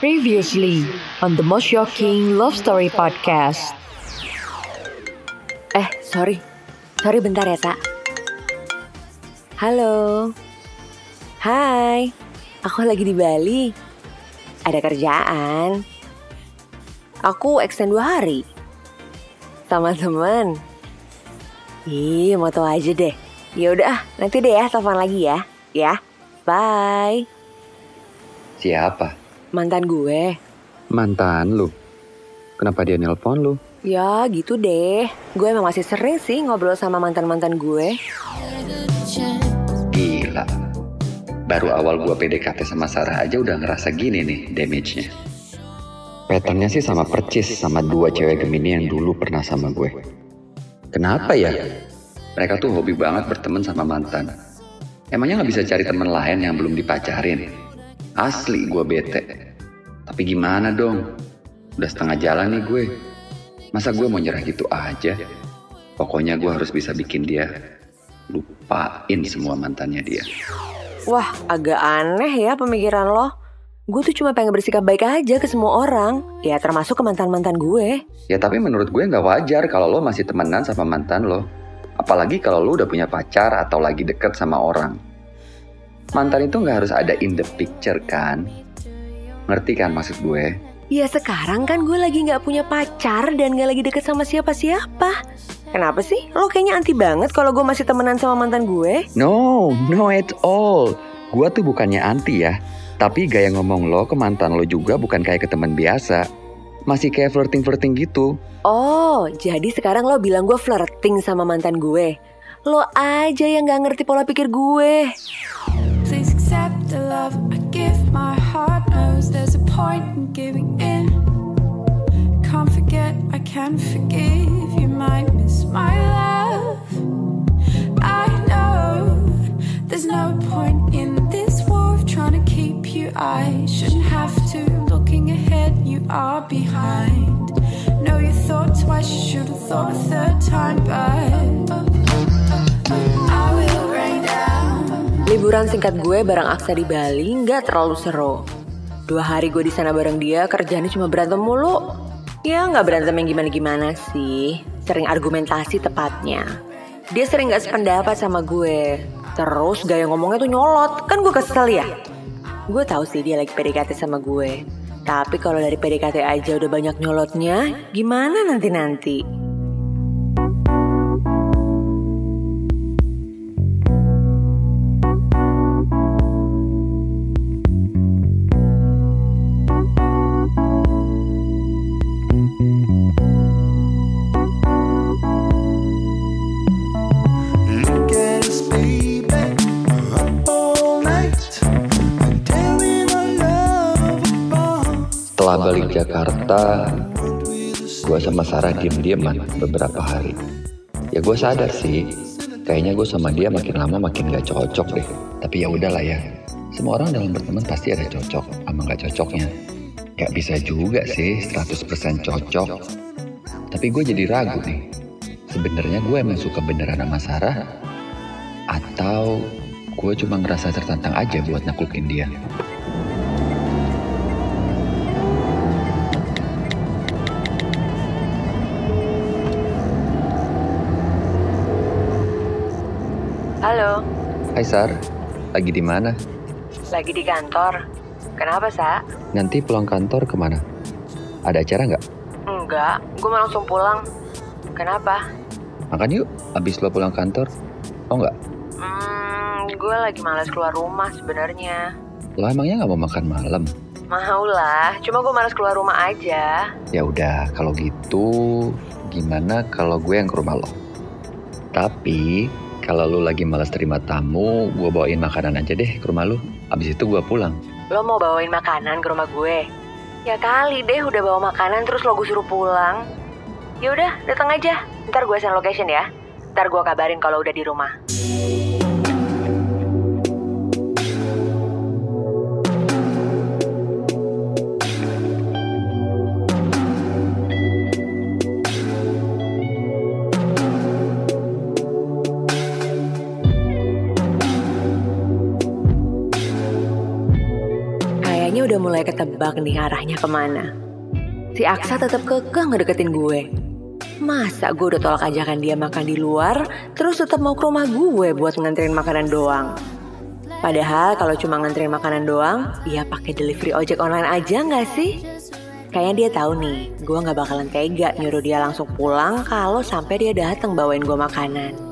Previously on the most shocking love story podcast. Eh, sorry. Sorry bentar ya, Tak. Halo. Hai. Aku lagi di Bali. Ada kerjaan. Aku extend dua hari. Sama teman. Ih, mau tau aja deh. Ya udah, nanti deh ya telepon lagi ya. Ya. Bye. Siapa? Mantan gue. Mantan lu. Kenapa dia nelpon lu? Ya gitu deh. Gue emang masih sering sih ngobrol sama mantan-mantan gue. Gila. Baru awal gua PDKT sama Sarah aja udah ngerasa gini nih damage-nya. Patternnya sih sama percis sama dua cewek Gemini yang dulu pernah sama gue. Kenapa ya? Mereka tuh hobi banget berteman sama mantan. Emangnya nggak bisa cari teman lain yang belum dipacarin? Asli gue bete. Tapi gimana dong? Udah setengah jalan nih gue. Masa gue mau nyerah gitu aja? Pokoknya gue harus bisa bikin dia lupain semua mantannya dia. Wah, agak aneh ya pemikiran lo. Gue tuh cuma pengen bersikap baik aja ke semua orang. Ya termasuk ke mantan-mantan gue. Ya tapi menurut gue nggak wajar kalau lo masih temenan sama mantan lo. Apalagi kalau lo udah punya pacar atau lagi deket sama orang. Mantan itu nggak harus ada in the picture kan? Ngerti kan maksud gue? Ya sekarang kan gue lagi gak punya pacar dan gak lagi deket sama siapa-siapa. Kenapa sih? Lo kayaknya anti banget kalau gue masih temenan sama mantan gue. No, no at all. Gue tuh bukannya anti ya. Tapi gaya ngomong lo ke mantan lo juga bukan kayak ke teman biasa. Masih kayak flirting-flirting gitu. Oh, jadi sekarang lo bilang gue flirting sama mantan gue. Lo aja yang gak ngerti pola pikir gue. Love I give. My heart knows there's a point in giving in. Can't forget, I can't forgive. You might miss my love. I know there's no point in this war of trying to keep you. I shouldn't have to. Looking ahead, you are behind. Know your thoughts twice, you should have thought a third time, but I will. Liburan singkat gue bareng Aksa di Bali nggak terlalu seru. Dua hari gue di sana bareng dia kerjaannya cuma berantem mulu. Ya nggak berantem yang gimana-gimana sih. Sering argumentasi tepatnya. Dia sering nggak sependapat sama gue. Terus gaya ngomongnya tuh nyolot. Kan gue kesel ya. Gue tahu sih dia lagi PDKT sama gue. Tapi kalau dari PDKT aja udah banyak nyolotnya, gimana nanti-nanti? Jakarta, gue sama Sarah diem-dieman beberapa hari. Ya gue sadar sih, kayaknya gue sama dia makin lama makin gak cocok deh. Tapi ya udahlah ya, semua orang dalam berteman pasti ada cocok sama gak cocoknya. Gak bisa juga sih 100% cocok. Tapi gue jadi ragu nih, sebenarnya gue emang suka beneran sama Sarah atau gue cuma ngerasa tertantang aja buat naklukin dia. Halo, Hai Sar, lagi di mana? lagi di kantor. Kenapa, Sa? Nanti pulang kantor ke mana? Ada acara nggak? Enggak, gue mau langsung pulang. Kenapa? Makan yuk, abis lo pulang kantor. Oh nggak? Hmm, gue lagi malas keluar rumah sebenarnya. Lo emangnya nggak mau makan malam? Mau lah, cuma gue malas keluar rumah aja. Ya udah, kalau gitu gimana kalau gue yang ke rumah lo? Tapi kalau lo lagi malas terima tamu, gue bawain makanan aja deh ke rumah lo. Abis itu gue pulang. Lo mau bawain makanan ke rumah gue? Ya kali deh udah bawa makanan terus lo gue suruh pulang. Ya udah, datang aja. Ntar gue send location ya. Ntar gue kabarin kalau udah di rumah. Udah mulai ketebak nih arahnya ke mana. Si Aksa tetap kekeh ngedeketin gue. Masa gue udah tolak ajakan dia makan di luar, terus tetap mau ke rumah gue buat nganterin makanan doang. Padahal kalau cuma nganterin makanan doang, ya pakai delivery ojek online aja nggak sih? Kayaknya dia tahu nih, gue nggak bakalan tega nyuruh dia langsung pulang kalau sampai dia datang bawain gue makanan.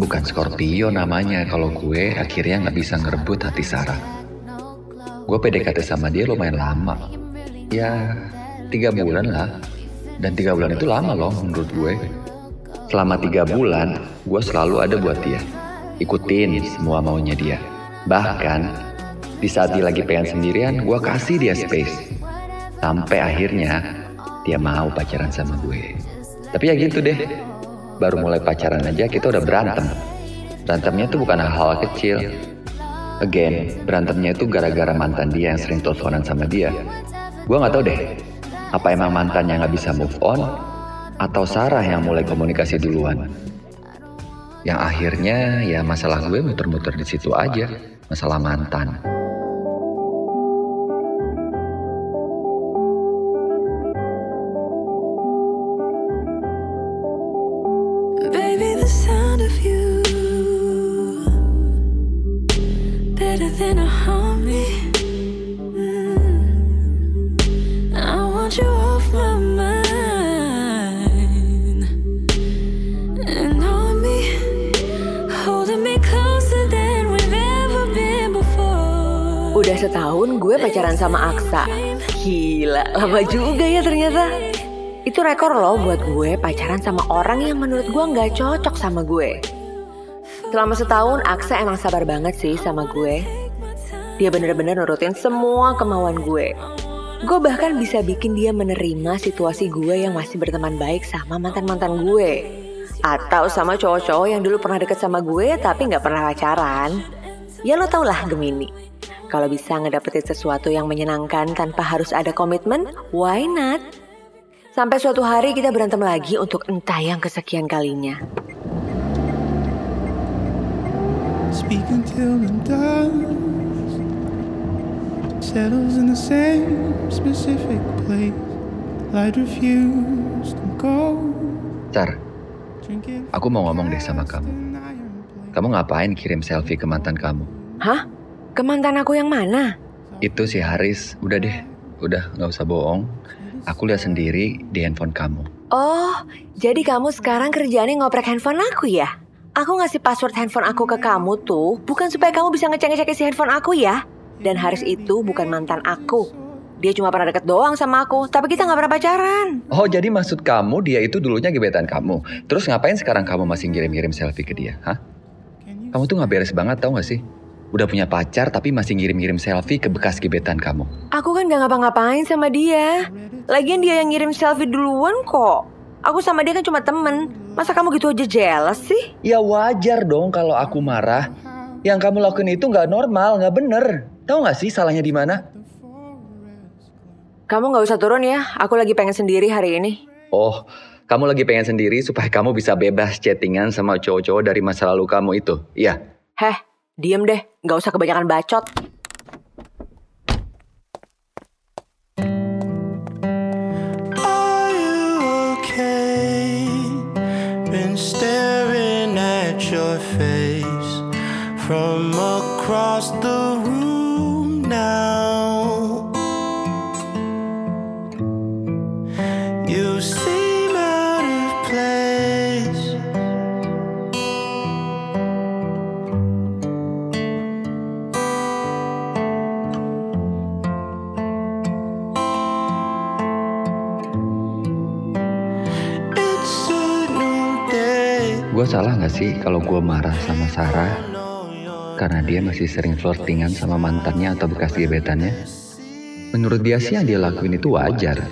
Bukan Scorpio namanya kalau gue akhirnya nggak bisa ngerebut hati Sarah. Gue PDKT sama dia lumayan lama. Ya, tiga bulan lah. Dan tiga bulan itu lama loh menurut gue. Selama tiga bulan, gue selalu ada buat dia. Ikutin semua maunya dia. Bahkan, di saat dia lagi pengen sendirian, gue kasih dia space. Sampai akhirnya, dia mau pacaran sama gue. Tapi ya gitu deh, baru mulai pacaran aja kita udah berantem. Berantemnya tuh bukan hal-hal kecil. Again, berantemnya itu gara-gara mantan dia yang sering teleponan sama dia. Gue nggak tahu deh, apa emang mantannya nggak bisa move on, atau Sarah yang mulai komunikasi duluan. Yang akhirnya ya masalah gue muter-muter di situ aja, masalah mantan. Udah setahun gue pacaran sama Aksa. Gila, lama juga ya ternyata. Itu rekor loh buat gue pacaran sama orang yang menurut gue nggak cocok sama gue. Selama setahun Aksa emang sabar banget sih sama gue. Dia bener-bener nurutin semua kemauan gue. Gue bahkan bisa bikin dia menerima situasi gue yang masih berteman baik sama mantan-mantan gue. Atau sama cowok-cowok yang dulu pernah deket sama gue tapi nggak pernah pacaran. Ya lo tau lah Gemini. Kalau bisa ngedapetin sesuatu yang menyenangkan tanpa harus ada komitmen, why not? Sampai suatu hari kita berantem lagi untuk entah yang kesekian kalinya. Speak until the dust settles in the same specific place. Light refused to go. Sar, Drinking aku mau ngomong deh sama kamu. Kamu ngapain kirim selfie ke mantan kamu? Hah? Ke mantan aku yang mana? Itu si Haris, udah deh, udah nggak usah bohong. Aku lihat sendiri di handphone kamu. Oh, jadi kamu sekarang kerjaannya ngoprek handphone aku ya? Aku ngasih password handphone aku ke kamu tuh bukan supaya kamu bisa ngecek-ngecek isi handphone aku ya. Dan Haris itu bukan mantan aku. Dia cuma pernah deket doang sama aku, tapi kita nggak pernah pacaran. Oh, jadi maksud kamu dia itu dulunya gebetan kamu. Terus ngapain sekarang kamu masih ngirim-ngirim selfie ke dia? Hah? Kamu tuh nggak beres banget tau gak sih? Udah punya pacar tapi masih ngirim-ngirim selfie ke bekas gebetan kamu. Aku kan gak ngapa-ngapain sama dia. Lagian dia yang ngirim selfie duluan kok. Aku sama dia kan cuma temen. Masa kamu gitu aja jealous sih? Ya wajar dong kalau aku marah. Yang kamu lakukan itu nggak normal, nggak bener. Tahu nggak sih salahnya di mana? Kamu gak usah turun ya, aku lagi pengen sendiri hari ini. Oh, kamu lagi pengen sendiri supaya kamu bisa bebas chattingan sama cowok-cowok dari masa lalu kamu itu. Iya. Heh, diem deh, gak usah kebanyakan bacot. Salah nggak sih kalau gue marah sama Sarah karena dia masih sering flirtingan sama mantannya atau bekas gebetannya? Menurut dia sih yang dia lakuin itu wajar.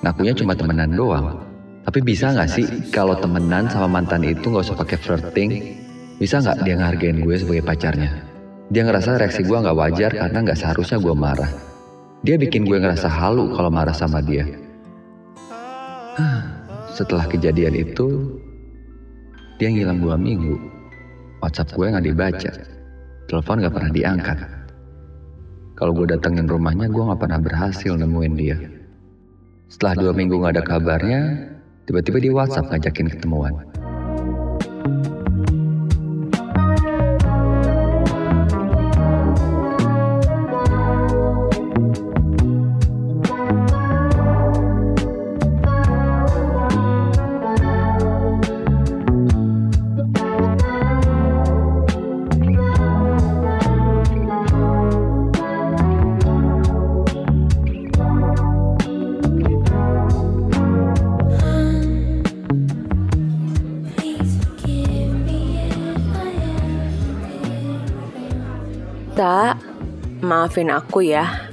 Ngakunya cuma temenan doang. Tapi bisa nggak sih kalau temenan sama mantan itu nggak usah pakai flirting? Bisa nggak dia ngehargain gue sebagai pacarnya? Dia ngerasa reaksi gue nggak wajar karena nggak seharusnya gue marah. Dia bikin gue ngerasa halu kalau marah sama dia. Setelah kejadian itu, dia ngilang dua minggu. WhatsApp gue nggak dibaca. Telepon nggak pernah diangkat. Kalau gue datengin rumahnya, gue gak pernah berhasil nemuin dia. Setelah dua minggu gak ada kabarnya, tiba-tiba di WhatsApp ngajakin ketemuan. Maafin aku ya.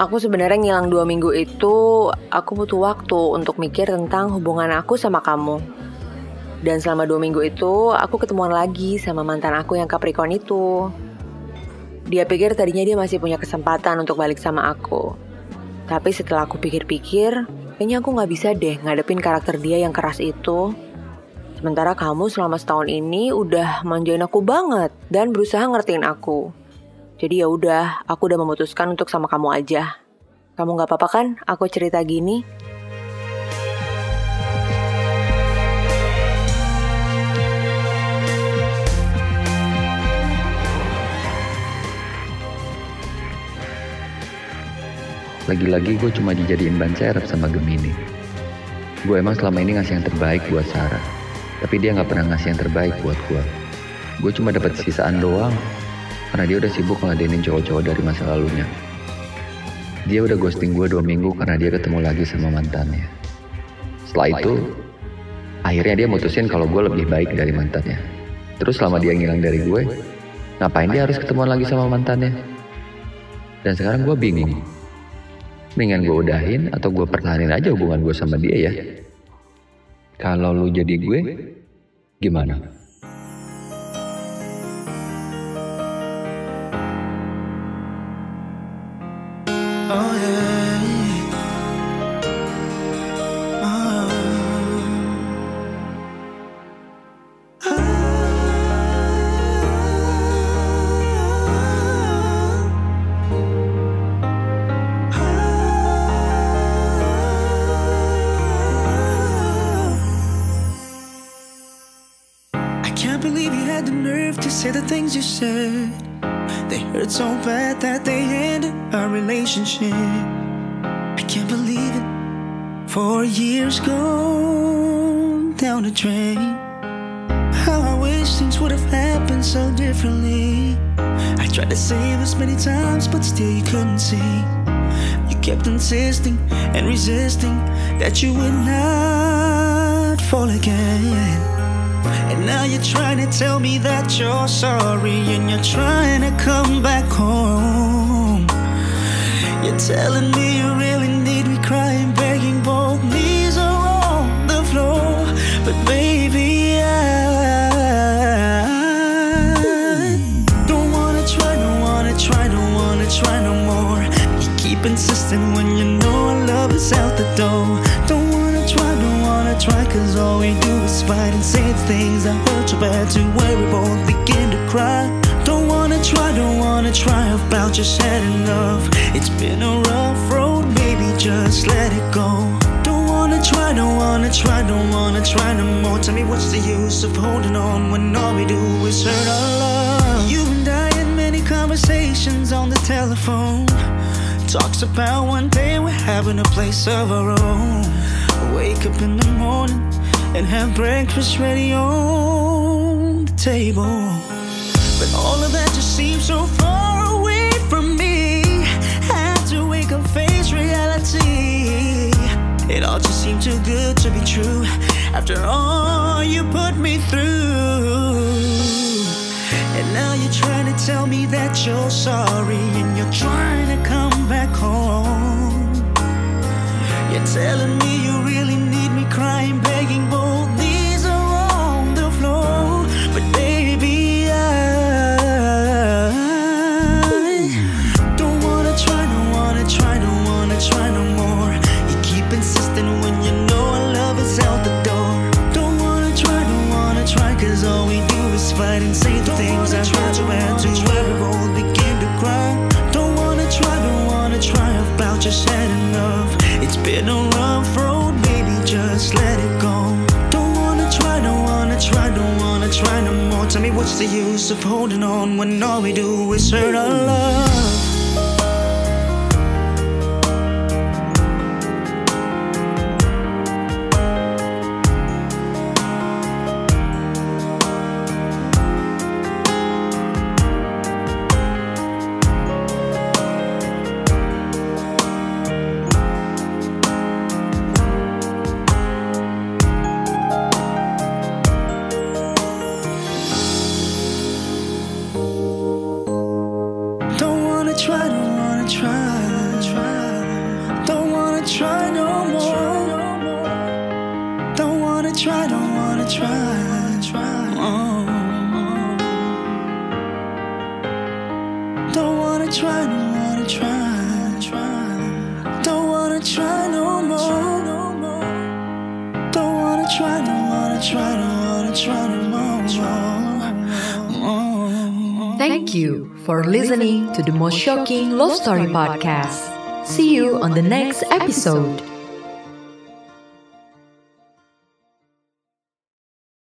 Aku sebenarnya ngilang dua minggu itu, aku butuh waktu untuk mikir tentang hubungan aku sama kamu. Dan selama dua minggu itu, aku ketemuan lagi sama mantan aku yang Capricorn itu. Dia pikir tadinya dia masih punya kesempatan untuk balik sama aku. Tapi setelah aku pikir-pikir, kayaknya aku nggak bisa deh ngadepin karakter dia yang keras itu. Sementara kamu selama setahun ini udah manjain aku banget dan berusaha ngertiin aku. Jadi ya udah, aku udah memutuskan untuk sama kamu aja. Kamu nggak apa-apa kan? Aku cerita gini. Lagi-lagi gue cuma dijadiin ban serep sama Gemini. Gue emang selama ini ngasih yang terbaik buat Sarah. Tapi dia nggak pernah ngasih yang terbaik buat gue. Gue cuma dapat sisaan doang. Karena dia udah sibuk ngeladenin cowok-cowok dari masa lalunya. Dia udah ghosting gue dua minggu karena dia ketemu lagi sama mantannya. Setelah itu, akhirnya dia mutusin kalau gue lebih baik dari mantannya. Terus selama dia ngilang dari gue, ngapain dia harus ketemuan lagi sama mantannya? Dan sekarang gue bingung. Mendingan gue udahin atau gue pertahanin aja hubungan gue sama dia ya. Kalau lu jadi gue, gimana? Said. They hurt so bad that they ended our relationship. I can't believe it. Four years gone down the drain. How I wish things would have happened so differently. I tried to save us many times, but still you couldn't see. You kept insisting and resisting that you would not fall again. And now you're trying to tell me that you're sorry and you're trying to come back home. You're telling me you really just had enough. It's been a rough road, baby, just let it go. Don't wanna try, don't wanna try, don't wanna try no more. Tell me what's the use of holding on when all we do is hurt our love. You and I had many conversations on the telephone. Talks about one day we're having a place of our own. Wake up in the morning and have breakfast ready on the table. But all of that just seems so reality. It all just seemed too good to be true. After all you put me through. And now you're trying to tell me that you're sorry and you're trying to come back home. You're telling me you What's the use of holding on when all we do is hurt our love? Thank you for listening to the Most Shocking Love Story podcast. See you on the next episode.